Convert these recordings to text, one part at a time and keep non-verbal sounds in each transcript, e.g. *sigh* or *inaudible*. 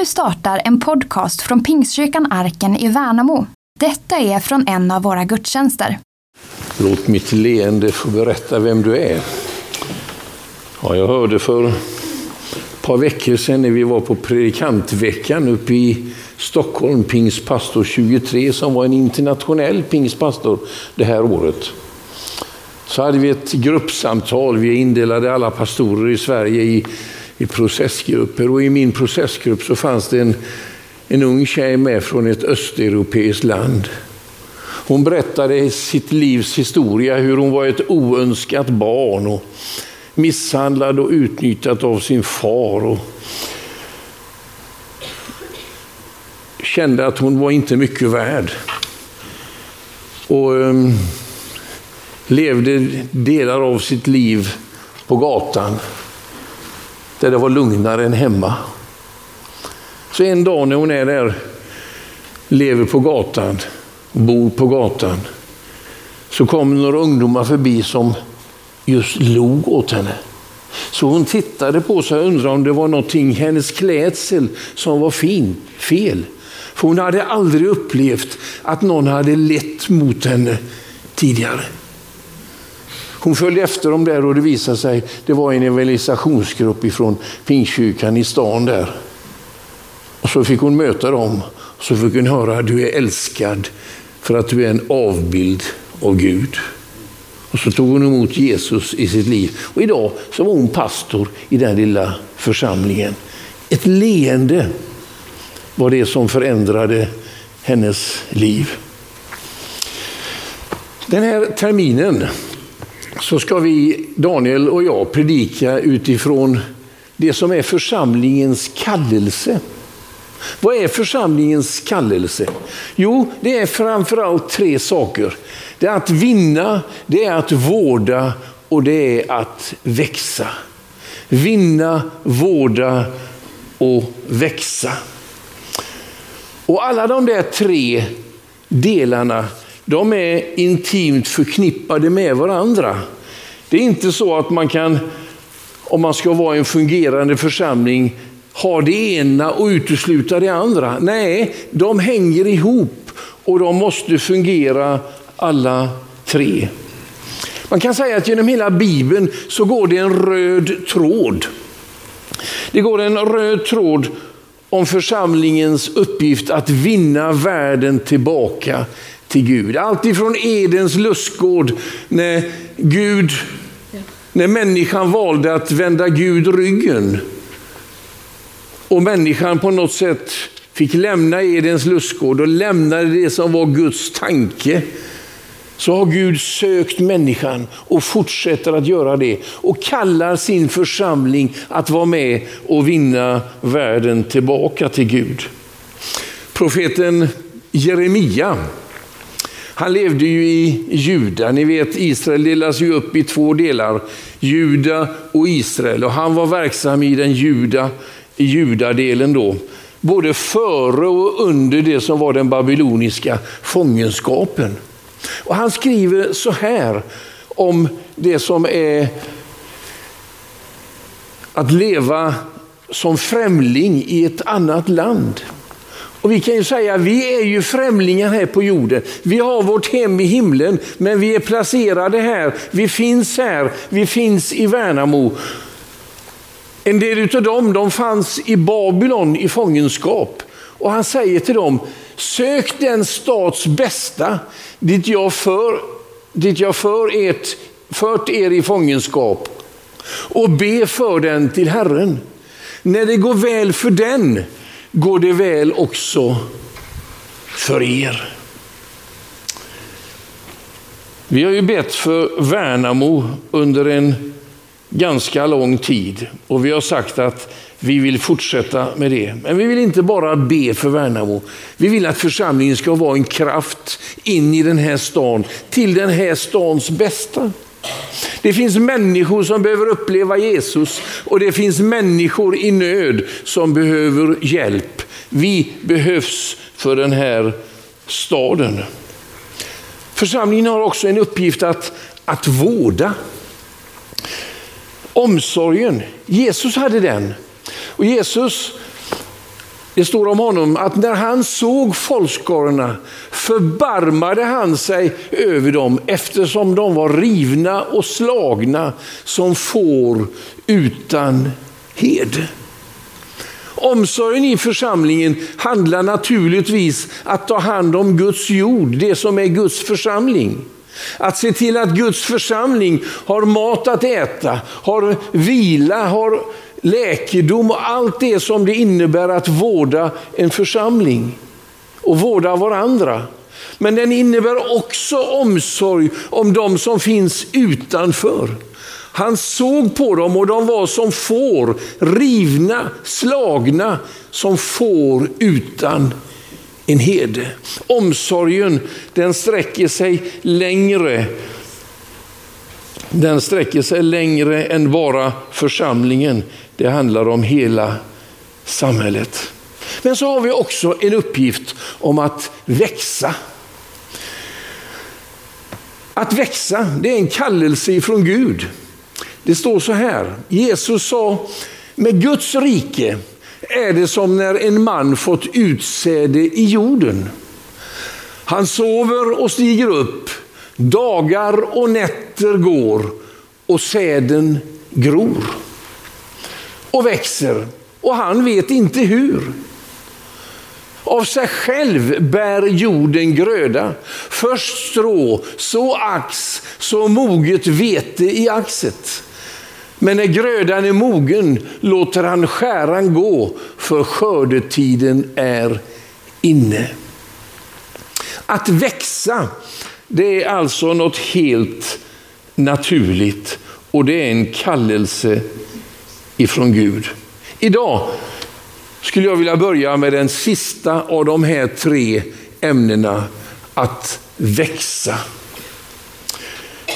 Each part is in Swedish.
Nu startar en podcast från Pingstkyrkan Arken i Värnamo. Detta är från en av våra gudstjänster. Låt mitt leende få berätta vem du är. Ja, jag hörde för ett par veckor sedan när vi var på predikantveckan uppe i Stockholm, Pingstpastor 23, som var en internationell pingstpastor det här året. Så hade vi ett gruppsamtal, vi indelade alla pastorer i Sverige i i processgrupper. Och i min processgrupp så fanns det en, en ung tjej med från ett östeuropeiskt land. Hon berättade sitt livs historia, hur hon var ett oönskat barn och misshandlad och utnyttjad av sin far. Och kände att hon var inte mycket värd. Och um, levde delar av sitt liv på gatan där det var lugnare än hemma. Så en dag när hon är där, lever på gatan, bor på gatan, så kommer några ungdomar förbi som just log åt henne. Så hon tittade på sig och undrade om det var någonting, hennes klädsel som var fin, fel. För hon hade aldrig upplevt att någon hade lett mot henne tidigare. Hon följde efter dem där och det visade sig, det var en evangelisationsgrupp ifrån Pingstkyrkan i stan där. Och så fick hon möta dem. Och så fick hon höra, att du är älskad för att du är en avbild av Gud. Och så tog hon emot Jesus i sitt liv. Och idag så var hon pastor i den lilla församlingen. Ett leende var det som förändrade hennes liv. Den här terminen så ska vi, Daniel och jag, predika utifrån det som är församlingens kallelse. Vad är församlingens kallelse? Jo, det är framförallt tre saker. Det är att vinna, det är att vårda och det är att växa. Vinna, vårda och växa. Och alla de där tre delarna de är intimt förknippade med varandra. Det är inte så att man kan, om man ska vara en fungerande församling, ha det ena och utesluta det andra. Nej, de hänger ihop och de måste fungera alla tre. Man kan säga att genom hela Bibeln så går det en röd tråd. Det går en röd tråd om församlingens uppgift att vinna världen tillbaka till Gud. Allt ifrån Edens lustgård när Gud, när människan valde att vända Gud ryggen. Och människan på något sätt fick lämna Edens lustgård och lämnade det som var Guds tanke. Så har Gud sökt människan och fortsätter att göra det och kallar sin församling att vara med och vinna världen tillbaka till Gud. Profeten Jeremia han levde ju i Juda. Ni vet Israel delas ju upp i två delar. Juda och Israel. Och han var verksam i den juda, i judadelen då. Både före och under det som var den babyloniska fångenskapen. Och han skriver så här om det som är att leva som främling i ett annat land. Och vi kan ju säga att vi är ju främlingar här på jorden. Vi har vårt hem i himlen, men vi är placerade här. Vi finns här, vi finns i Värnamo. En del av dem de fanns i Babylon i fångenskap. Och han säger till dem, sök den stats bästa dit jag för, dit jag för ert, fört er i fångenskap och be för den till Herren. När det går väl för den går det väl också för er. Vi har ju bett för Värnamo under en ganska lång tid och vi har sagt att vi vill fortsätta med det. Men vi vill inte bara be för Värnamo. Vi vill att församlingen ska vara en kraft in i den här stan, till den här stans bästa. Det finns människor som behöver uppleva Jesus och det finns människor i nöd som behöver hjälp. Vi behövs för den här staden. Församlingen har också en uppgift att, att vårda. Omsorgen, Jesus hade den. Och Jesus det står om honom att när han såg folkskarorna förbarmade han sig över dem eftersom de var rivna och slagna som får utan hed. Omsorgen i församlingen handlar naturligtvis att ta hand om Guds jord, det som är Guds församling. Att se till att Guds församling har mat att äta, har vila, har läkedom och allt det som det innebär att vårda en församling och vårda varandra. Men den innebär också omsorg om de som finns utanför. Han såg på dem och de var som får, rivna, slagna, som får utan en herde. Omsorgen den sträcker sig längre. Den sträcker sig längre än bara församlingen. Det handlar om hela samhället. Men så har vi också en uppgift om att växa. Att växa, det är en kallelse ifrån Gud. Det står så här, Jesus sa, med Guds rike är det som när en man fått utsäde i jorden. Han sover och stiger upp, dagar och nätter går och säden gror och växer och han vet inte hur. Av sig själv bär jorden gröda. Först strå, så ax, så moget vete i axet. Men när grödan är mogen låter han skäran gå, för skördetiden är inne. Att växa, det är alltså något helt naturligt och det är en kallelse ifrån Gud. Idag skulle jag vilja börja med den sista av de här tre ämnena, att växa.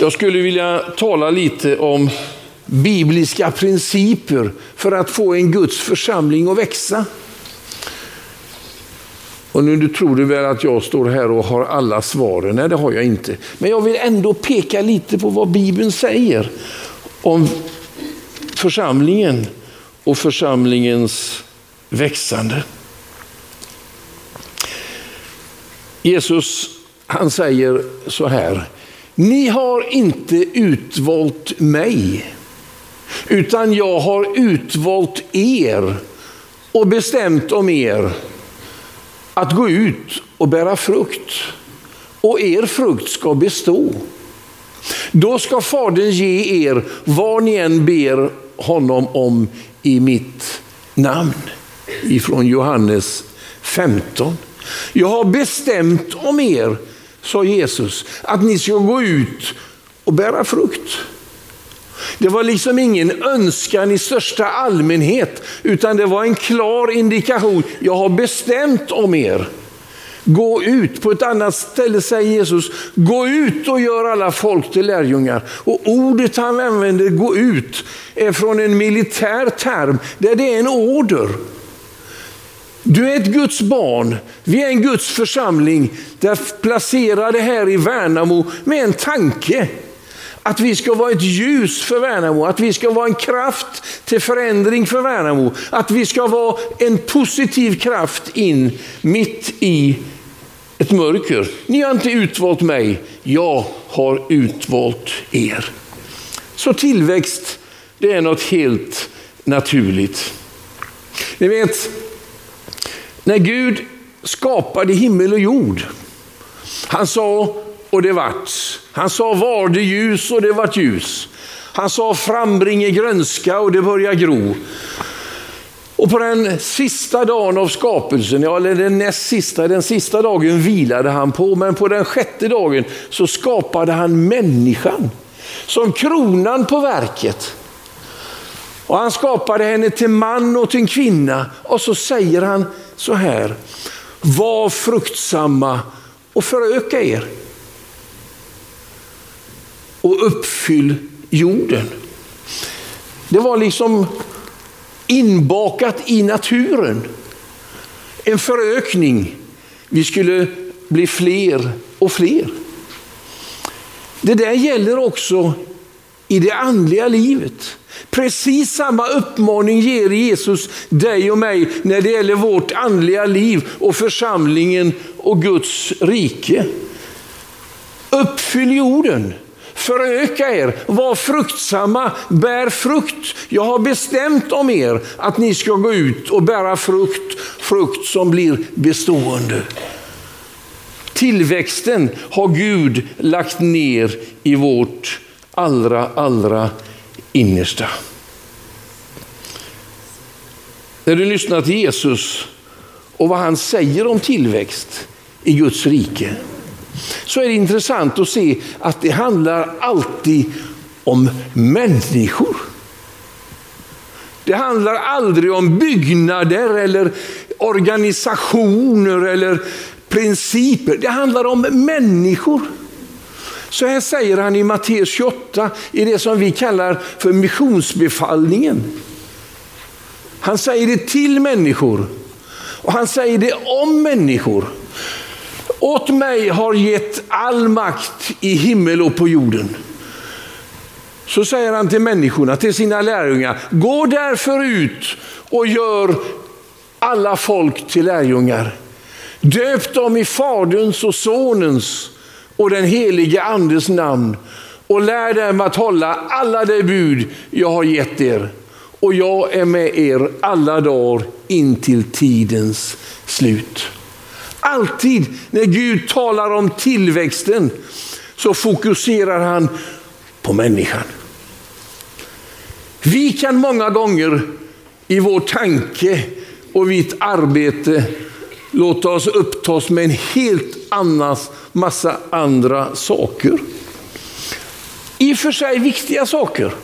Jag skulle vilja tala lite om bibliska principer för att få en Guds församling att växa. Och nu tror du väl att jag står här och har alla svaren. Nej, det har jag inte. Men jag vill ändå peka lite på vad Bibeln säger om församlingen och församlingens växande. Jesus han säger så här, ni har inte utvalt mig, utan jag har utvalt er och bestämt om er att gå ut och bära frukt. Och er frukt ska bestå. Då ska Fadern ge er vad ni än ber honom om i mitt namn. Ifrån Johannes 15. Jag har bestämt om er, sa Jesus, att ni ska gå ut och bära frukt. Det var liksom ingen önskan i största allmänhet, utan det var en klar indikation. Jag har bestämt om er. Gå ut. På ett annat ställe säger Jesus, gå ut och gör alla folk till lärjungar. Och ordet han använder, gå ut, är från en militär term där det är en order. Du är ett Guds barn, vi är en Guds församling, där placerade här i Värnamo med en tanke. Att vi ska vara ett ljus för Värnamo, att vi ska vara en kraft till förändring för Värnamo. Att vi ska vara en positiv kraft in mitt i ett mörker. Ni har inte utvalt mig, jag har utvalt er. Så tillväxt, det är något helt naturligt. Ni vet, när Gud skapade himmel och jord, han sa och det vart. Han sa var det ljus och det vart ljus. Han sa frambringe grönska och det börjar gro. Och på den sista dagen av skapelsen, eller den näst sista, den sista dagen vilade han på, men på den sjätte dagen så skapade han människan som kronan på verket. Och han skapade henne till man och till kvinna och så säger han så här, var fruktsamma och föröka er. Och uppfyll jorden. Det var liksom inbakat i naturen. En förökning. Vi skulle bli fler och fler. Det där gäller också i det andliga livet. Precis samma uppmaning ger Jesus dig och mig när det gäller vårt andliga liv och församlingen och Guds rike. Uppfyll jorden. Föröka er, var fruktsamma, bär frukt. Jag har bestämt om er att ni ska gå ut och bära frukt, frukt som blir bestående. Tillväxten har Gud lagt ner i vårt allra, allra innersta. När du lyssnar till Jesus och vad han säger om tillväxt i Guds rike så är det intressant att se att det handlar alltid om människor. Det handlar aldrig om byggnader eller organisationer eller principer. Det handlar om människor. Så här säger han i Matteus 28 i det som vi kallar för missionsbefallningen. Han säger det till människor och han säger det om människor. Åt mig har gett all makt i himmel och på jorden. Så säger han till människorna, till sina lärjungar, gå därför ut och gör alla folk till lärjungar. Döp dem i Faderns och Sonens och den helige Andes namn och lär dem att hålla alla de bud jag har gett er. Och jag är med er alla dagar in till tidens slut. Alltid när Gud talar om tillväxten så fokuserar han på människan. Vi kan många gånger i vår tanke och vitt arbete låta oss upptas med en helt annan massa andra saker. I och för sig viktiga saker.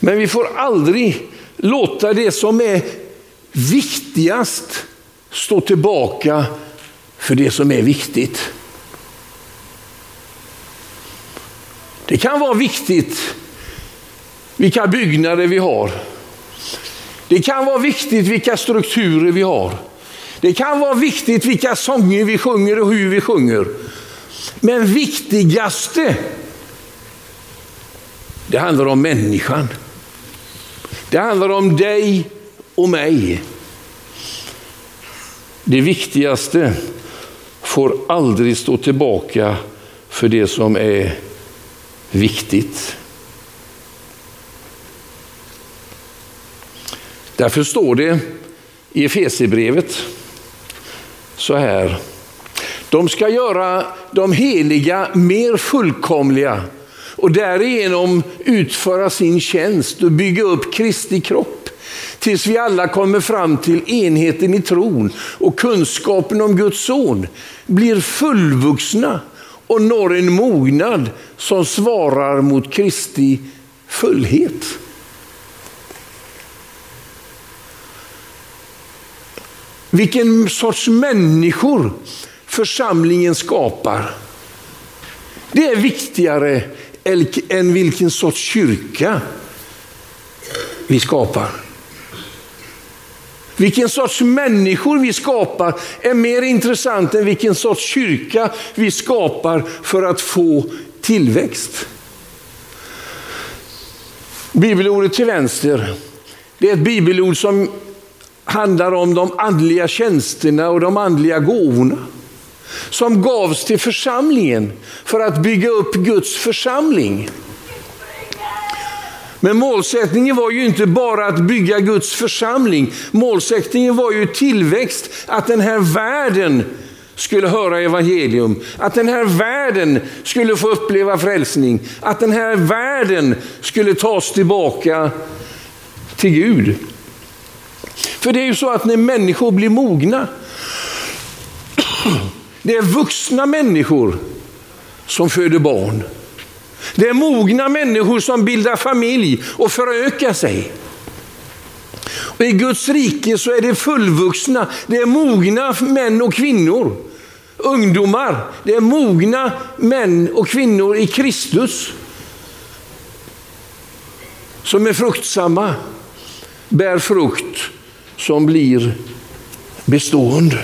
Men vi får aldrig låta det som är viktigast stå tillbaka för det som är viktigt. Det kan vara viktigt vilka byggnader vi har. Det kan vara viktigt vilka strukturer vi har. Det kan vara viktigt vilka sånger vi sjunger och hur vi sjunger. Men viktigaste, det handlar om människan. Det handlar om dig och mig. Det viktigaste får aldrig stå tillbaka för det som är viktigt. Därför står det i Efesierbrevet så här. De ska göra de heliga mer fullkomliga och därigenom utföra sin tjänst och bygga upp Kristi kropp tills vi alla kommer fram till enheten i tron och kunskapen om Guds son, blir fullvuxna och når en mognad som svarar mot Kristi fullhet. Vilken sorts människor församlingen skapar. Det är viktigare än vilken sorts kyrka vi skapar. Vilken sorts människor vi skapar är mer intressant än vilken sorts kyrka vi skapar för att få tillväxt. Bibelordet till vänster, det är ett bibelord som handlar om de andliga tjänsterna och de andliga gåvorna som gavs till församlingen för att bygga upp Guds församling. Men målsättningen var ju inte bara att bygga Guds församling. Målsättningen var ju tillväxt, att den här världen skulle höra evangelium, att den här världen skulle få uppleva frälsning, att den här världen skulle tas tillbaka till Gud. För det är ju så att när människor blir mogna, *clears throat* det är vuxna människor som föder barn. Det är mogna människor som bildar familj och förökar sig. Och I Guds rike så är det fullvuxna, det är mogna män och kvinnor. Ungdomar, det är mogna män och kvinnor i Kristus. Som är fruktsamma, bär frukt som blir bestående.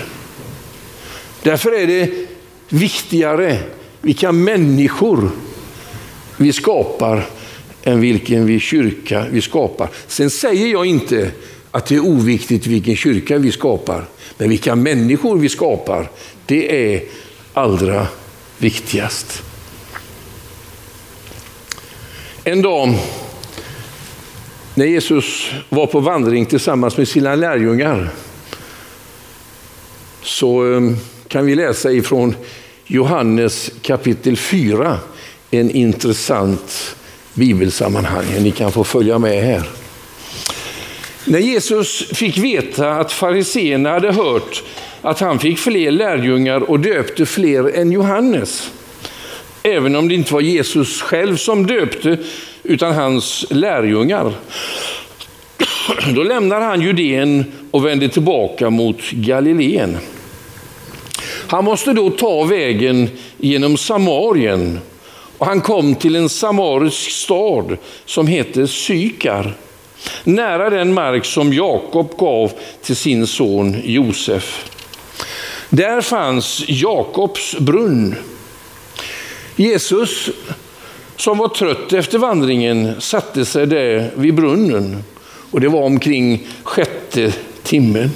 Därför är det viktigare vilka människor vi skapar än vilken vi kyrka vi skapar. Sen säger jag inte att det är oviktigt vilken kyrka vi skapar, men vilka människor vi skapar, det är allra viktigast. En dag när Jesus var på vandring tillsammans med sina lärjungar så eh, kan vi läsa ifrån Johannes kapitel 4, en intressant bibelsammanhang. Ni kan få följa med här. När Jesus fick veta att fariseerna hade hört att han fick fler lärjungar och döpte fler än Johannes, även om det inte var Jesus själv som döpte, utan hans lärjungar. *clears throat* Då lämnar han Judeen och vänder tillbaka mot Galileen. Han måste då ta vägen genom Samarien och han kom till en samarisk stad som heter Sykar, nära den mark som Jakob gav till sin son Josef. Där fanns Jakobs brunn. Jesus, som var trött efter vandringen, satte sig där vid brunnen och det var omkring sjätte timmen.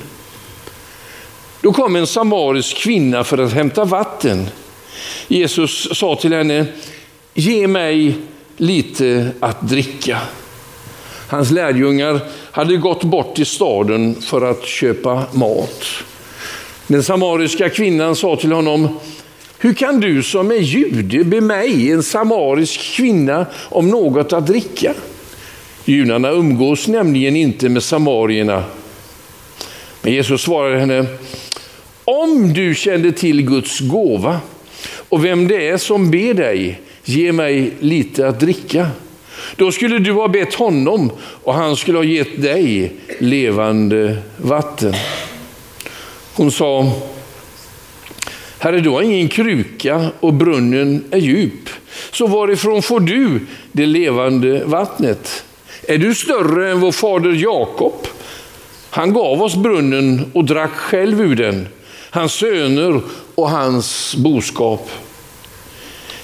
Då kom en samarisk kvinna för att hämta vatten. Jesus sa till henne, ge mig lite att dricka. Hans lärjungar hade gått bort till staden för att köpa mat. Den samariska kvinnan sa till honom, hur kan du som är jude be mig, en samarisk kvinna, om något att dricka? Judarna umgås nämligen inte med samarierna. Men Jesus svarade henne, om du kände till Guds gåva och vem det är som ber dig, ge mig lite att dricka. Då skulle du ha bett honom och han skulle ha gett dig levande vatten. Hon sa, Herre, du har ingen kruka och brunnen är djup. Så varifrån får du det levande vattnet? Är du större än vår fader Jakob? Han gav oss brunnen och drack själv ur den, hans söner och hans boskap.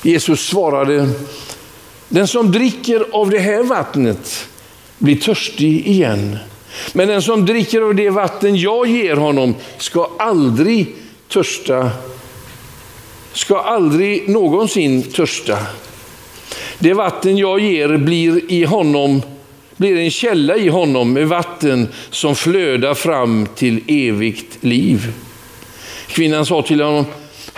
Jesus svarade, den som dricker av det här vattnet blir törstig igen. Men den som dricker av det vatten jag ger honom ska aldrig törsta, ska aldrig någonsin törsta. Det vatten jag ger blir i honom blir en källa i honom med vatten som flödar fram till evigt liv. Kvinnan sa till honom,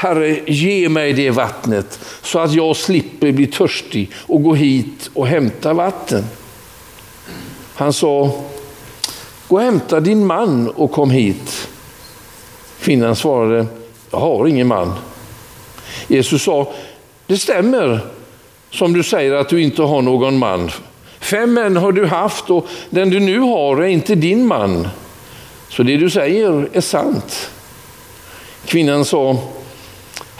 Herre, ge mig det vattnet så att jag slipper bli törstig och gå hit och hämta vatten. Han sa, gå och hämta din man och kom hit. Kvinnan svarade, jag har ingen man. Jesus sa, det stämmer som du säger att du inte har någon man. Fem män har du haft och den du nu har är inte din man. Så det du säger är sant. Kvinnan sa,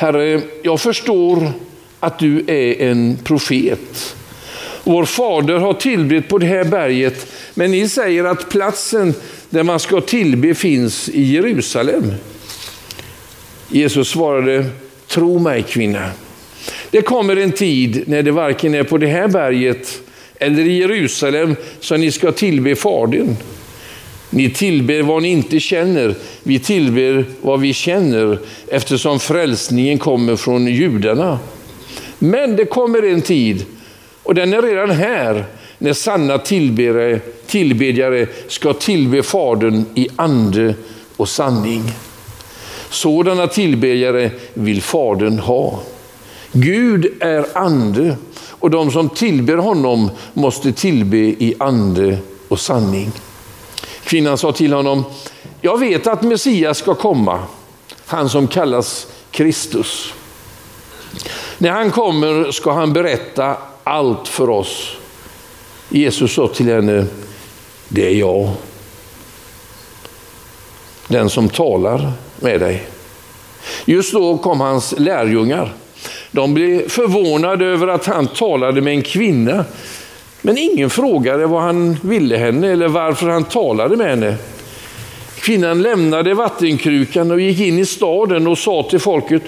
Herre, jag förstår att du är en profet. Vår fader har tillbett på det här berget, men ni säger att platsen där man ska tillbe finns i Jerusalem. Jesus svarade, tro mig kvinna. Det kommer en tid när det varken är på det här berget eller i Jerusalem som ni ska tillbe Fadern. Ni tillber vad ni inte känner, vi tillber vad vi känner eftersom frälsningen kommer från judarna. Men det kommer en tid, och den är redan här, när sanna tillbedjare, tillbedjare ska tillbe Fadern i ande och sanning. Sådana tillbedjare vill Fadern ha. Gud är ande och de som tillber honom måste tillbe i ande och sanning. Kvinnan sa till honom, jag vet att Messias ska komma, han som kallas Kristus. När han kommer ska han berätta allt för oss. Jesus sa till henne, det är jag. Den som talar med dig. Just då kom hans lärjungar. De blev förvånade över att han talade med en kvinna. Men ingen frågade vad han ville henne eller varför han talade med henne. Kvinnan lämnade vattenkrukan och gick in i staden och sa till folket,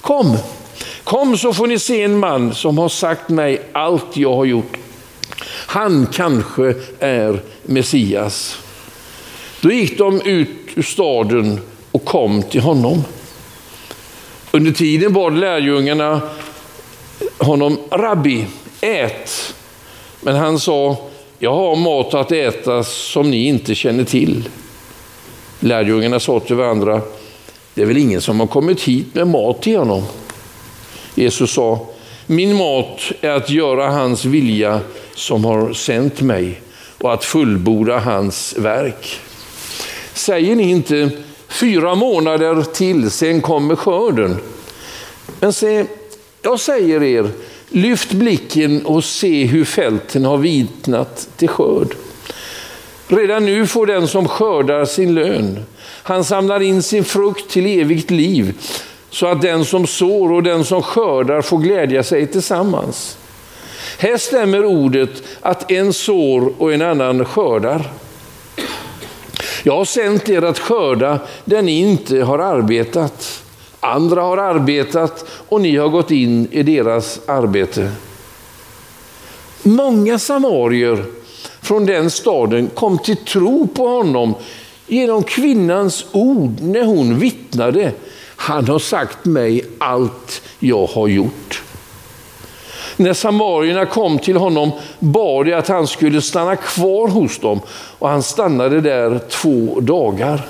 kom, kom så får ni se en man som har sagt mig allt jag har gjort. Han kanske är Messias. Då gick de ut ur staden och kom till honom. Under tiden bad lärjungarna honom, Rabbi, ät. Men han sa, jag har mat att äta som ni inte känner till. Lärjungarna sa till varandra, det är väl ingen som har kommit hit med mat till honom. Jesus sa, min mat är att göra hans vilja som har sänt mig och att fullborda hans verk. Säger ni inte fyra månader till, sen kommer skörden. Men se, jag säger er, lyft blicken och se hur fälten har vitnat till skörd. Redan nu får den som skördar sin lön. Han samlar in sin frukt till evigt liv så att den som sår och den som skördar får glädja sig tillsammans. Här stämmer ordet att en sår och en annan skördar. Jag har sänt er att skörda där ni inte har arbetat. Andra har arbetat och ni har gått in i deras arbete. Många samarier från den staden kom till tro på honom genom kvinnans ord när hon vittnade. Han har sagt mig allt jag har gjort. När samarierna kom till honom bad de att han skulle stanna kvar hos dem och han stannade där två dagar.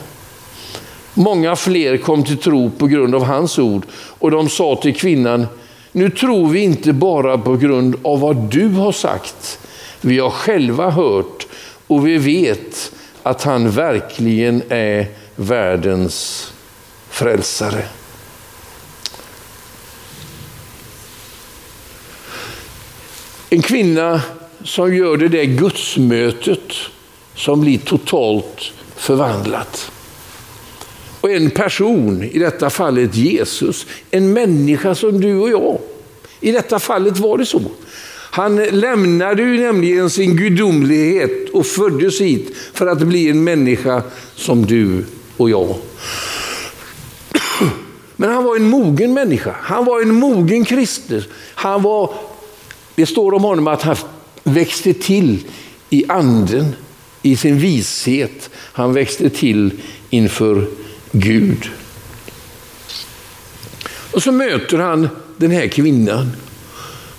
Många fler kom till tro på grund av hans ord och de sa till kvinnan, nu tror vi inte bara på grund av vad du har sagt. Vi har själva hört och vi vet att han verkligen är världens frälsare. En kvinna som gör det där gudsmötet som blir totalt förvandlat. Och en person, i detta fallet Jesus, en människa som du och jag. I detta fallet var det så. Han lämnade ju nämligen sin gudomlighet och föddes hit för att bli en människa som du och jag. Men han var en mogen människa. Han var en mogen kristen. Han var, det står om honom att han växte till i anden, i sin vishet. Han växte till inför Gud. Och så möter han den här kvinnan.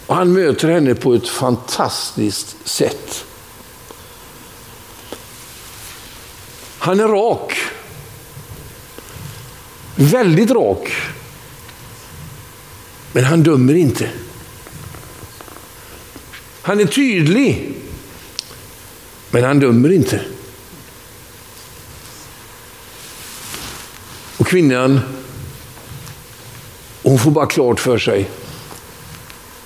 Och han möter henne på ett fantastiskt sätt. Han är rak. Väldigt rak. Men han dömer inte. Han är tydlig. Men han dömer inte. Kvinnan, hon får bara klart för sig,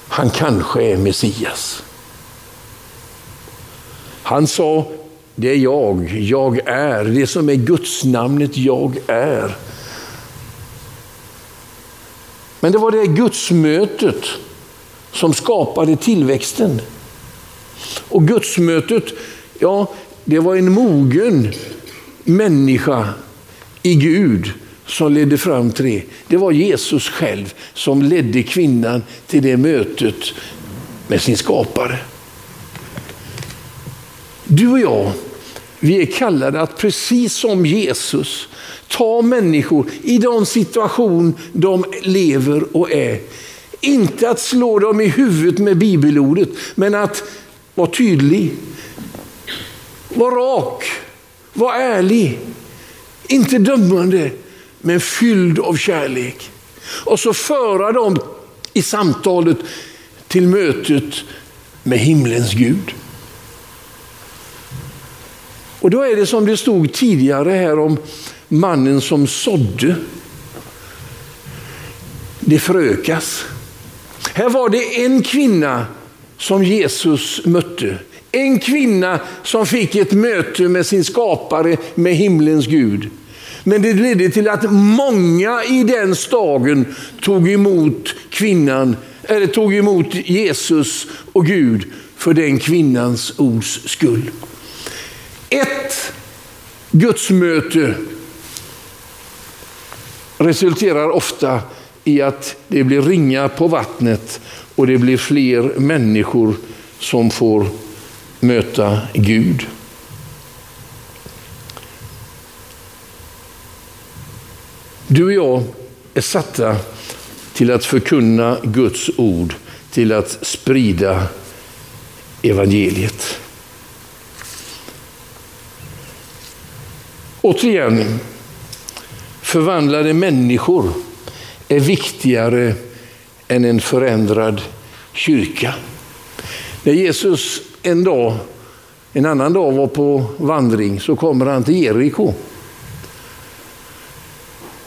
han kanske är Messias. Han sa, det är jag, jag är, det som är Guds namnet jag är. Men det var det gudsmötet som skapade tillväxten. Och gudsmötet, ja, det var en mogen människa i Gud som ledde fram till det. Det var Jesus själv som ledde kvinnan till det mötet med sin skapare. Du och jag, vi är kallade att precis som Jesus ta människor i den situation de lever och är. Inte att slå dem i huvudet med bibelordet, men att vara tydlig. vara rak, vara ärlig, inte dömande, men fylld av kärlek. Och så föra dem i samtalet till mötet med himlens Gud. Och då är det som det stod tidigare här om mannen som sådde. Det förökas. Här var det en kvinna som Jesus mötte. En kvinna som fick ett möte med sin skapare, med himlens Gud. Men det ledde till att många i den staden tog emot kvinnan, eller tog emot Jesus och Gud för den kvinnans ords skull. Ett gudsmöte resulterar ofta i att det blir ringa på vattnet och det blir fler människor som får möta Gud. Du och jag är satta till att förkunna Guds ord, till att sprida evangeliet. Återigen, förvandlade människor är viktigare än en förändrad kyrka. När Jesus en dag, en annan dag var på vandring så kommer han till Jeriko.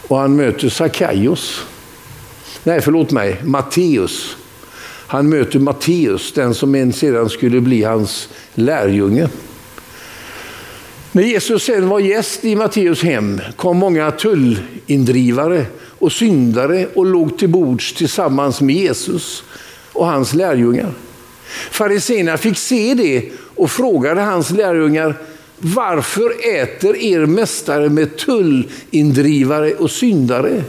Och han möter Sackaios. Nej, förlåt mig, Matteus. Han möter Matteus, den som en sedan skulle bli hans lärjunge. När Jesus sedan var gäst i Matteus hem kom många tullindrivare och syndare och låg till bords tillsammans med Jesus och hans lärjungar. Fariséerna fick se det och frågade hans lärjungar varför äter er mästare med tullindrivare och syndare?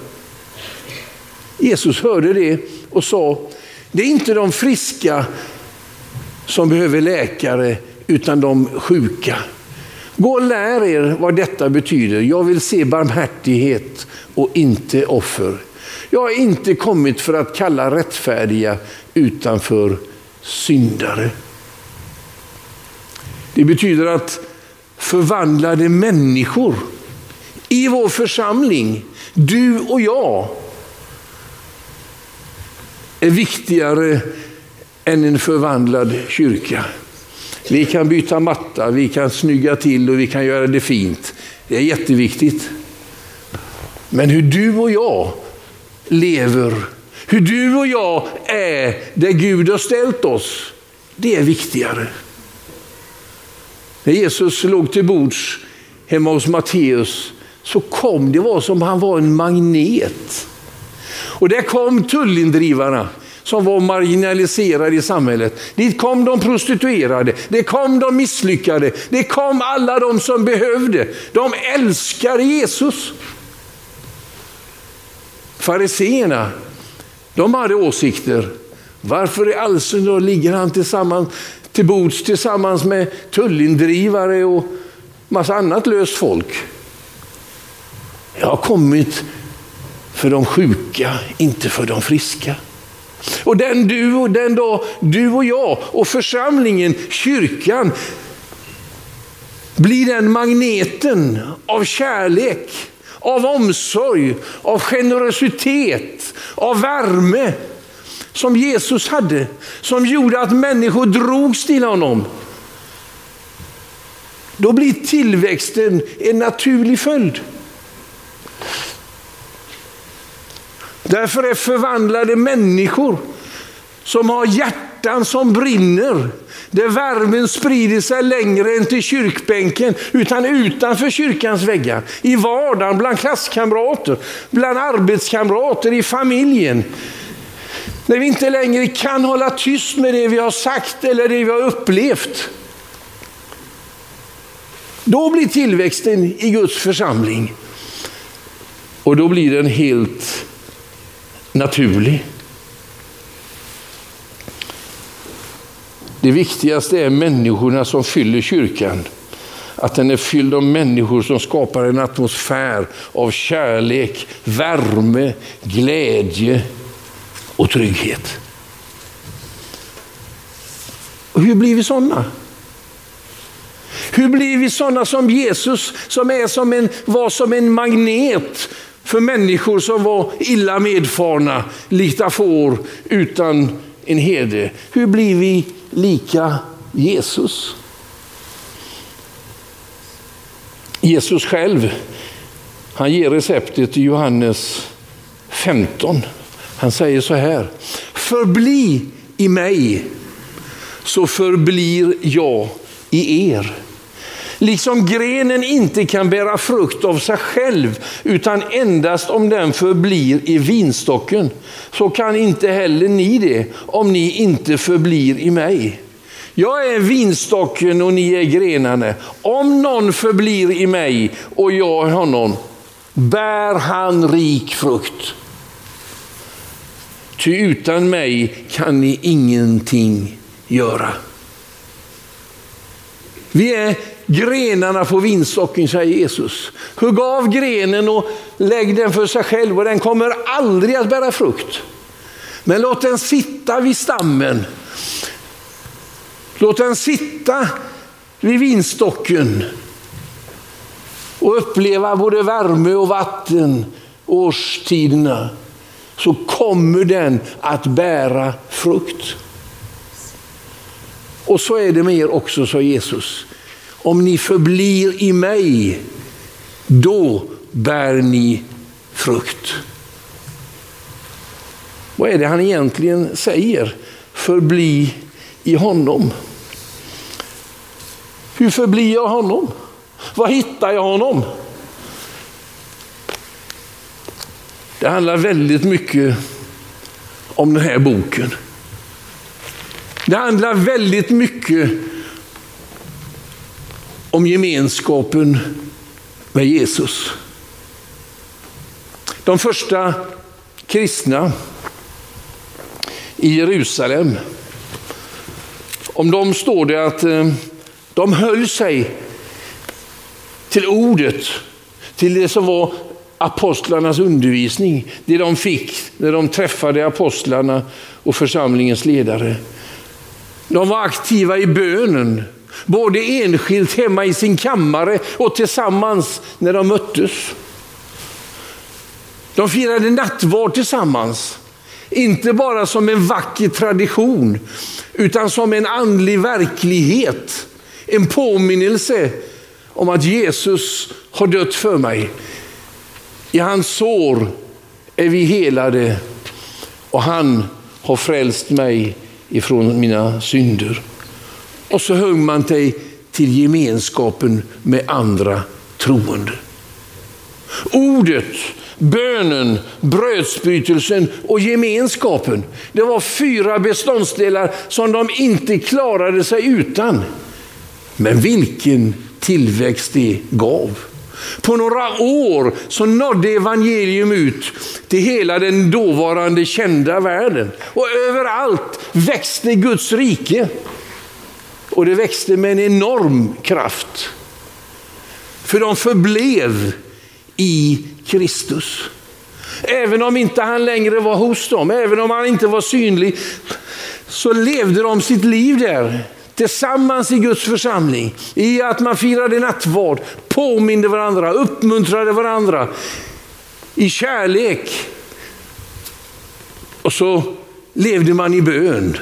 Jesus hörde det och sa, det är inte de friska som behöver läkare utan de sjuka. Gå och lär er vad detta betyder. Jag vill se barmhärtighet och inte offer. Jag har inte kommit för att kalla rättfärdiga utanför syndare. Det betyder att förvandlade människor i vår församling, du och jag, är viktigare än en förvandlad kyrka. Vi kan byta matta, vi kan snygga till och vi kan göra det fint. Det är jätteviktigt. Men hur du och jag lever, hur du och jag är där Gud har ställt oss, det är viktigare. När Jesus låg till bords hemma hos Matteus så kom det var som han var en magnet. Och där kom tullindrivarna som var marginaliserade i samhället. Dit kom de prostituerade, det kom de misslyckade, det kom alla de som behövde. De älskade Jesus. Fariseerna, de hade åsikter. Varför i all ligger han tillsammans, till bords tillsammans med tullindrivare och massa annat löst folk? Jag har kommit för de sjuka, inte för de friska. Och den du och den dag du och jag och församlingen, kyrkan, blir den magneten av kärlek, av omsorg, av generositet, av värme som Jesus hade, som gjorde att människor drogs till honom. Då blir tillväxten en naturlig följd. Därför är förvandlade människor som har hjärtan som brinner, där värmen sprider sig längre än till kyrkbänken, utan utanför kyrkans väggar. I vardagen, bland klasskamrater, bland arbetskamrater, i familjen. När vi inte längre kan hålla tyst med det vi har sagt eller det vi har upplevt. Då blir tillväxten i Guds församling. Och då blir den helt naturlig. Det viktigaste är människorna som fyller kyrkan. Att den är fylld av människor som skapar en atmosfär av kärlek, värme, glädje och trygghet. Och hur blir vi sådana? Hur blir vi sådana som Jesus som är som en, var som en magnet för människor som var illa medfarna, likta får utan en herde. Hur blir vi lika Jesus? Jesus själv, han ger receptet i Johannes 15. Han säger så här, förbli i mig så förblir jag i er. Liksom grenen inte kan bära frukt av sig själv, utan endast om den förblir i vinstocken, så kan inte heller ni det, om ni inte förblir i mig. Jag är vinstocken och ni är grenarna. Om någon förblir i mig och jag i honom, bär han rik frukt. Ty utan mig kan ni ingenting göra. Vi är grenarna på vinstocken, säger Jesus. Hugg av grenen och lägg den för sig själv och den kommer aldrig att bära frukt. Men låt den sitta vid stammen. Låt den sitta vid vinstocken och uppleva både värme och vatten årstiderna så kommer den att bära frukt. Och så är det med er också, sa Jesus. Om ni förblir i mig, då bär ni frukt. Vad är det han egentligen säger? Förbli i honom. Hur förblir jag honom? Var hittar jag honom? Det handlar väldigt mycket om den här boken. Det handlar väldigt mycket om gemenskapen med Jesus. De första kristna i Jerusalem, om dem står det att eh, de höll sig till ordet, till det som var apostlarnas undervisning, det de fick när de träffade apostlarna och församlingens ledare. De var aktiva i bönen, både enskilt hemma i sin kammare och tillsammans när de möttes. De firade nattvard tillsammans, inte bara som en vacker tradition, utan som en andlig verklighet. En påminnelse om att Jesus har dött för mig. I hans sår är vi helade och han har frälst mig ifrån mina synder. Och så höll man sig till gemenskapen med andra troende. Ordet, bönen, brödsbrytelsen och gemenskapen. Det var fyra beståndsdelar som de inte klarade sig utan. Men vilken tillväxt det gav. På några år så nådde evangelium ut till hela den dåvarande kända världen. Och överallt växte Guds rike. Och det växte med en enorm kraft. För de förblev i Kristus. Även om inte han längre var hos dem, även om han inte var synlig, så levde de sitt liv där tillsammans i Guds församling, i att man firade nattvard, påminde varandra, uppmuntrade varandra i kärlek. Och så levde man i bön.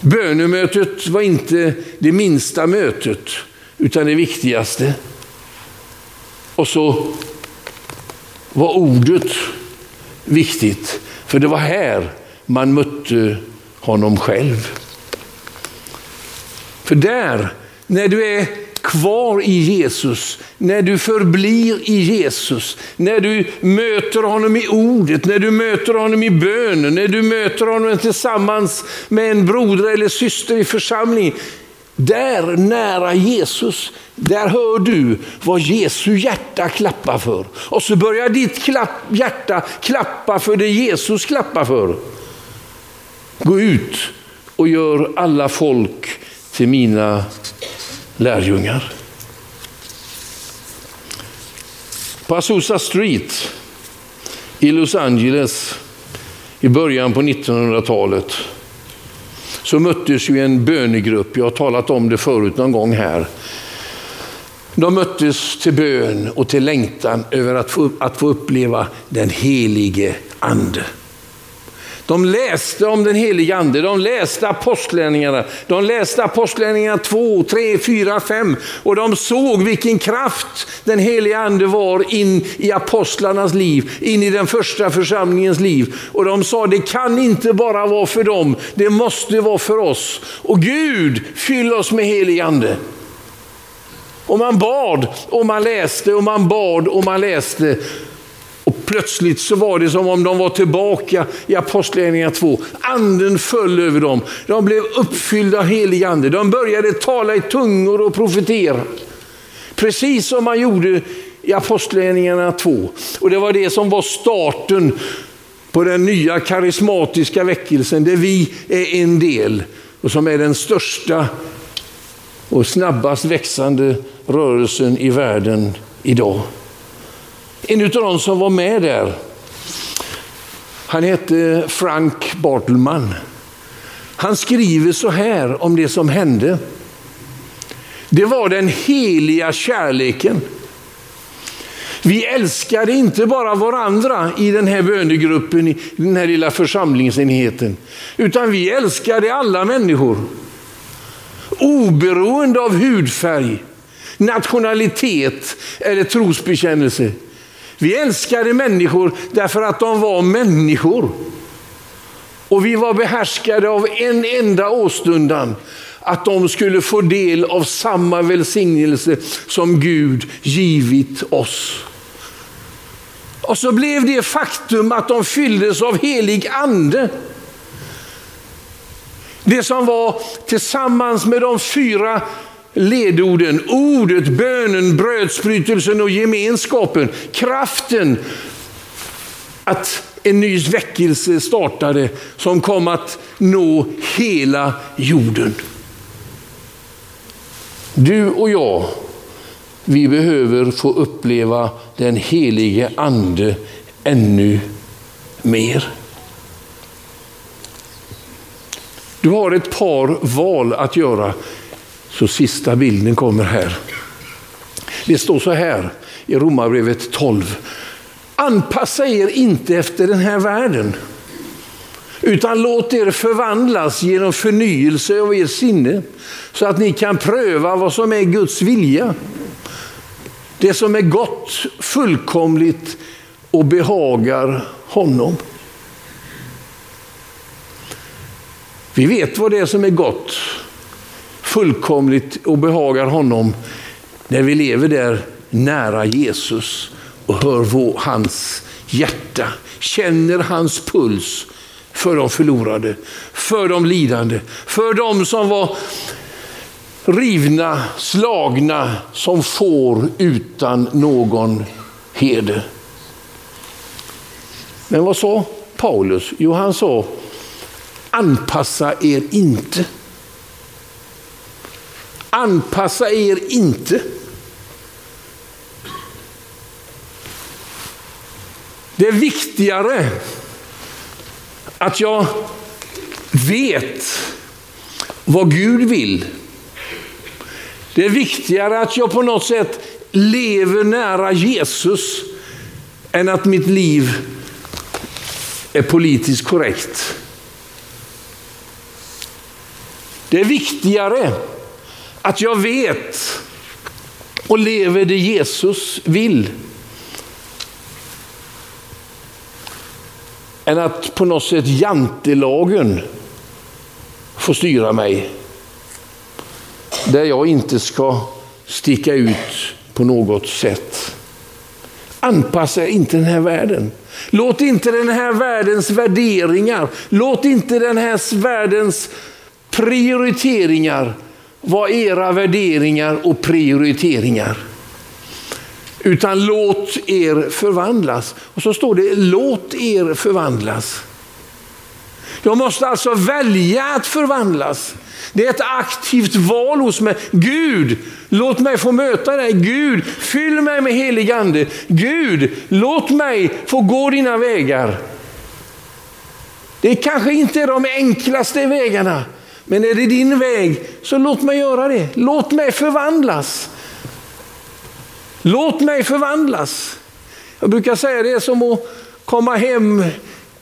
Bönemötet var inte det minsta mötet, utan det viktigaste. Och så var ordet viktigt, för det var här man mötte honom själv. För där, när du är kvar i Jesus, när du förblir i Jesus, när du möter honom i ordet, när du möter honom i bönen, när du möter honom tillsammans med en broder eller syster i församlingen. Där nära Jesus, där hör du vad Jesu hjärta klappar för. Och så börjar ditt klapp, hjärta klappa för det Jesus klappar för. Gå ut och gör alla folk till mina lärjungar. På Azusa Street i Los Angeles i början på 1900-talet så möttes ju en bönegrupp. Jag har talat om det förut någon gång här. De möttes till bön och till längtan över att få, att få uppleva den helige ande. De läste om den helige ande, de läste apostlärningarna, de läste apostlärningarna 2, 3, 4, 5 och de såg vilken kraft den helige ande var in i apostlarnas liv, in i den första församlingens liv. Och de sa det kan inte bara vara för dem, det måste vara för oss. Och Gud, fyll oss med helig ande. Och man bad och man läste och man bad och man läste. Plötsligt så var det som om de var tillbaka i Apostlagärningarna 2. Anden föll över dem. De blev uppfyllda av helig ande. De började tala i tungor och profetera. Precis som man gjorde i Apostlagärningarna 2. Och det var det som var starten på den nya karismatiska väckelsen där vi är en del och som är den största och snabbast växande rörelsen i världen idag. En av de som var med där, han hette Frank Bartelman. Han skriver så här om det som hände. Det var den heliga kärleken. Vi älskade inte bara varandra i den här bönegruppen, i den här lilla församlingsenheten, utan vi älskade alla människor. Oberoende av hudfärg, nationalitet eller trosbekännelse. Vi älskade människor därför att de var människor. Och vi var behärskade av en enda åstundan, att de skulle få del av samma välsignelse som Gud givit oss. Och så blev det faktum att de fylldes av helig ande. Det som var tillsammans med de fyra ledorden, ordet, bönen, brödsbrytelsen och gemenskapen, kraften att en ny väckelse startade som kom att nå hela jorden. Du och jag, vi behöver få uppleva den helige ande ännu mer. Du har ett par val att göra. Så sista bilden kommer här. Det står så här i Romarbrevet 12. Anpassa er inte efter den här världen. Utan låt er förvandlas genom förnyelse av er sinne. Så att ni kan pröva vad som är Guds vilja. Det som är gott, fullkomligt och behagar honom. Vi vet vad det är som är gott, fullkomligt och behagar honom när vi lever där nära Jesus och hör vår, hans hjärta, känner hans puls för de förlorade, för de lidande, för de som var rivna, slagna som får utan någon heder. Men vad sa Paulus? Jo, han sa anpassa er inte. Anpassa er inte. Det är viktigare att jag vet vad Gud vill. Det är viktigare att jag på något sätt lever nära Jesus än att mitt liv är politiskt korrekt. Det är viktigare att jag vet och lever det Jesus vill. Än att på något sätt jantelagen får styra mig. Där jag inte ska sticka ut på något sätt. Anpassa inte den här världen. Låt inte den här världens värderingar, låt inte den här världens prioriteringar var era värderingar och prioriteringar. Utan låt er förvandlas. Och så står det låt er förvandlas. Jag måste alltså välja att förvandlas. Det är ett aktivt val hos mig. Gud, låt mig få möta dig. Gud, fyll mig med helig ande. Gud, låt mig få gå dina vägar. Det kanske inte är de enklaste vägarna, men är det din väg så låt mig göra det. Låt mig förvandlas. Låt mig förvandlas. Jag brukar säga det är som att komma hem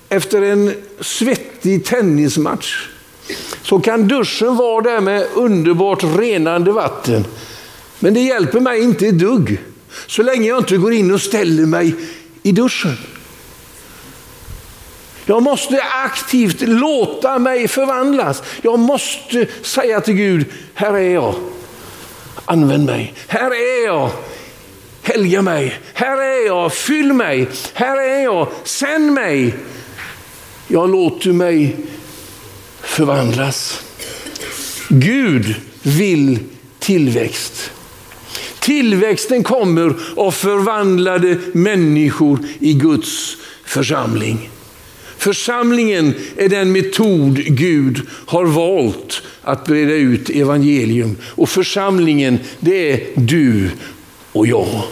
efter en svettig tennismatch. Så kan duschen vara där med underbart renande vatten. Men det hjälper mig inte ett dugg. Så länge jag inte går in och ställer mig i duschen. Jag måste aktivt låta mig förvandlas. Jag måste säga till Gud, här är jag. Använd mig. Här är jag. Helga mig. Här är jag. Fyll mig. Här är jag. Sänd mig. Jag låter mig förvandlas. Gud vill tillväxt. Tillväxten kommer av förvandlade människor i Guds församling. Församlingen är den metod Gud har valt att breda ut evangelium. Och församlingen, det är du och jag.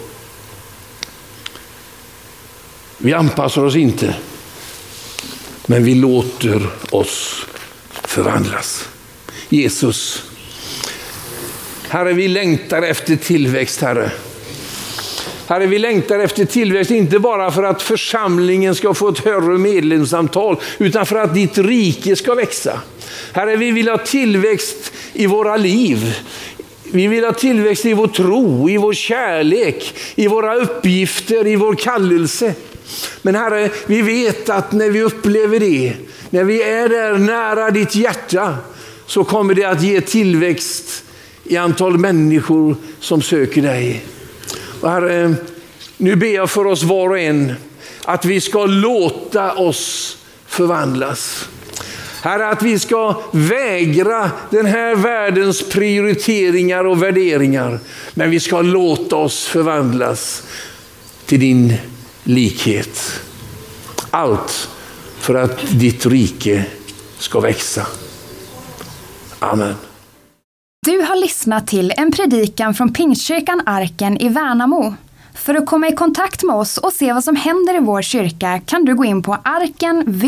Vi anpassar oss inte, men vi låter oss förvandlas. Jesus, Herre, vi längtar efter tillväxt, Herre. Herre, vi längtar efter tillväxt, inte bara för att församlingen ska få ett högre medlemsantal, utan för att ditt rike ska växa. Herre, vi vill ha tillväxt i våra liv. Vi vill ha tillväxt i vår tro, i vår kärlek, i våra uppgifter, i vår kallelse. Men Herre, vi vet att när vi upplever det, när vi är där nära ditt hjärta, så kommer det att ge tillväxt i antal människor som söker dig. Och herre, nu ber jag för oss var och en att vi ska låta oss förvandlas. Herre, att vi ska vägra den här världens prioriteringar och värderingar. Men vi ska låta oss förvandlas till din likhet. Allt för att ditt rike ska växa. Amen. Du har lyssnat till en predikan från Pingstkyrkan Arken i Värnamo. För att komma i kontakt med oss och se vad som händer i vår kyrka kan du gå in på arkenvmo.se.